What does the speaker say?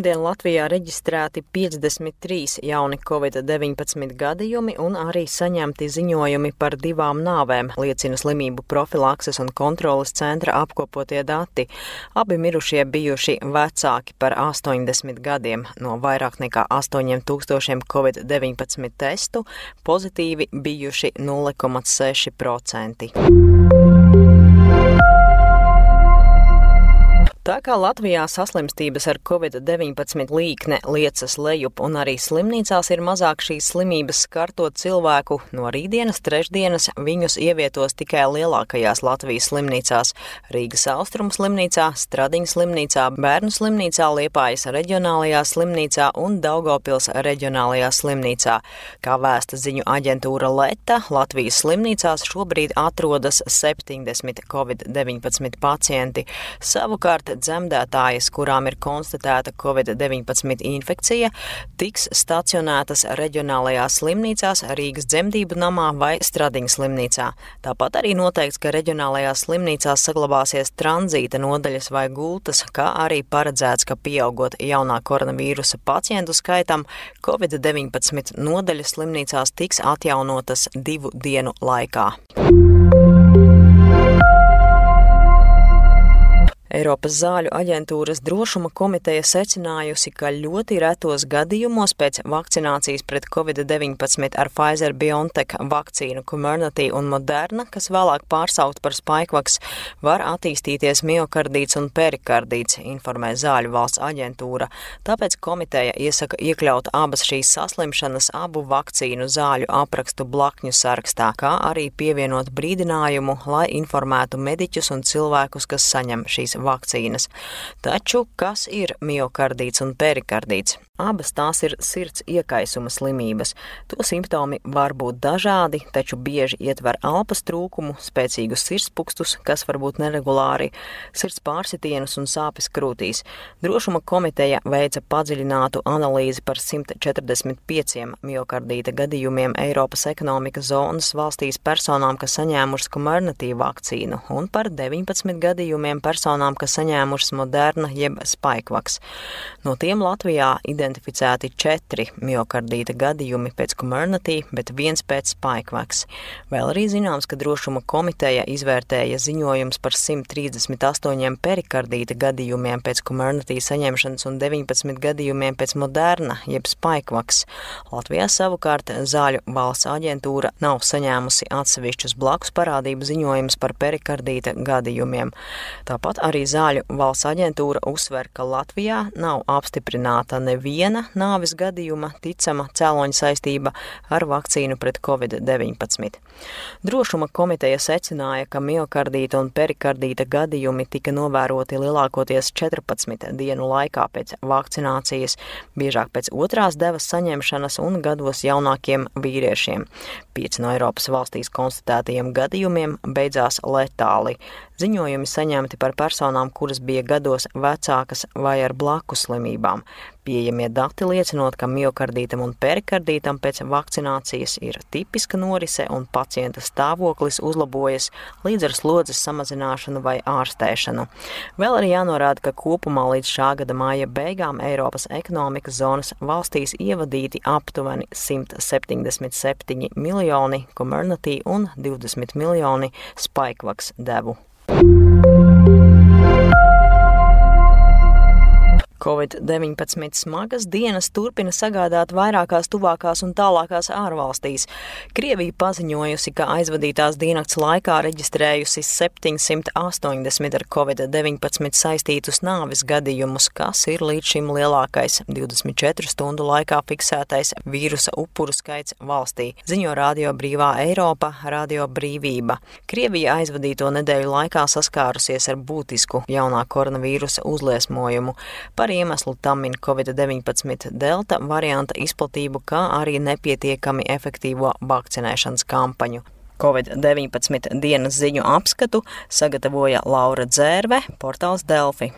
Pirmdien Latvijā reģistrēti 53 jauni covid-19 gadījumi un arī saņemti ziņojumi par divām nāvēm, liecina slimību profilakses un kontrolas centra apkopotie dati. Abi mirušie bijuši vecāki par 80 gadiem. No vairāk nekā 8000 covid-19 testu pozitīvi bijuši 0,6%. Tā kā Latvijā saslimstības ar covid-19 līkne liecas lejup un arī slimnīcās ir mazāk šīs slimības skartot cilvēku, no rītdienas trešdienas viņus ievietos tikai lielākajās Latvijas slimnīcās - Rīgas austrumu slimnīcā, Stradiņas slimnīcā, Bērnu slimnīcā, Liepājas reģionālajā slimnīcā un Daugavpils reģionālajā slimnīcā. Kā vēsta ziņu aģentūra Leta, Latvijas slimnīcās šobrīd atrodas 70 covid-19 pacienti. Savukārt dzemdētājas, kurām ir konstatēta covid-19 infekcija, tiks stacionētas reģionālajās slimnīcās Rīgas dzemdību namā vai Stradiņas slimnīcā. Tāpat arī noteikts, ka reģionālajās slimnīcās saglabāsies tranzīta nodaļas vai gultas, kā arī paredzēts, ka pieaugot jaunā koronavīrusa pacientu skaitam, covid-19 nodaļas slimnīcās tiks atjaunotas divu dienu laikā. Eiropas zāļu aģentūras drošuma komiteja secinājusi, ka ļoti retos gadījumos pēc vakcinācijas pret covid-19 ar Pfizer BioNTech vakcīnu Comirnaty un Moderna, kas vēlāk pārsaukt par Spikevaks, var attīstīties miokardīts un perikardīts, informē zāļu valsts aģentūra. Tāpēc komiteja iesaka iekļaut abas šīs saslimšanas abu vakcīnu zāļu aprakstu blakņu sarakstā, kā arī pievienot brīdinājumu, lai informētu mediķus un cilvēkus, kas saņem šīs vakcīnas. Taču kas ir miokardīts un perikardīts? Abas tās ir sirds iekaisuma slimības. To simptomi var būt dažādi, taču bieži ietver elpas trūkumu, spēcīgus sirdspūkstus, kas var būt neregulāri, sirds pārsitienus un sāpes krūtīs. Drošuma komiteja veica padziļinātu analīzi par 145 miokardīta gadījumiem Eiropas ekonomikas zonas valstīs personām, kas saņēmušas komernatīvu vakcīnu, un par 19 gadījumiem personām, kas saņēmušas Moderna jeb Spikevaks. No tiem Latvijā identificēta identificēti četri miocardīta gadījumi pēc Comirnaty, bet viens pēc Spikevaks. Vēl arī zināms, ka drošuma komiteja izvērtēja ziņojums par 138 perikardīta gadījumiem pēc Comirnaty saņemšanas un 19 gadījumiem pēc Moderna, jeb Spikevaks. Latvijā savukārt zāļu valsts aģentūra nav saņēmusi atsevišķus blakus parādību ziņojumus par perikardīta gadījumiem. Tāpat arī zāļu valsts aģentūra uzsver, ka Latvijā nav apstiprināta neviena viena nāves gadījuma ticama cēloņa saistība ar vakcīnu pret covid-19. Drošuma komiteja secināja, ka miokardīta un perikardīta gadījumi tika novēroti lielākoties 14 dienu laikā pēc vakcinācijas, biežāk pēc otrās devas saņemšanas un gados jaunākiem vīriešiem. Pieci no Eiropas valstīs konstatētajiem gadījumiem beidzās letāli. Ziņojumi saņemti par personām, kuras bija gados vecākas vai ar blakus slimībām. Pieejamie dati liecinot, ka miokardītam un perikardītam pēc vakcinācijas ir tipiska norise un pacienta stāvoklis uzlabojas līdz ar slodzes samazināšanu vai ārstēšanu. Vēl arī jānorāda, ka kopumā līdz šā gada māja beigām Eiropas ekonomikas zonas valstīs ievadīti aptuveni 177 miljoni Comirnaty un 20 miljoni Spikevaks devu. Covid-19 smagas dienas turpina sagādāt vairākās tuvākās un tālākās ārvalstīs. Krievija paziņojusi, ka aizvadītās diennakts laikā reģistrējusi 780 ar Covid-19 saistītus nāves gadījumus, kas ir līdz šim lielākais 24 stundu laikā fiksētais vīrusa upuru skaits valstī, ziņo Radio Brīvā Eiropa, Radio Brīvība. Krievija aizvadīto nedēļu laikā saskārusies ar būtisku jaunā koronavīrusa uzliesmojumu. Par Par iemeslu tam min Covid-19 delta varianta izplatību, kā arī nepietiekami efektīvo vakcinēšanas kampaņu. Covid-19 dienas ziņu apskatu sagatavoja Laura Dzērve, portāls Delfi.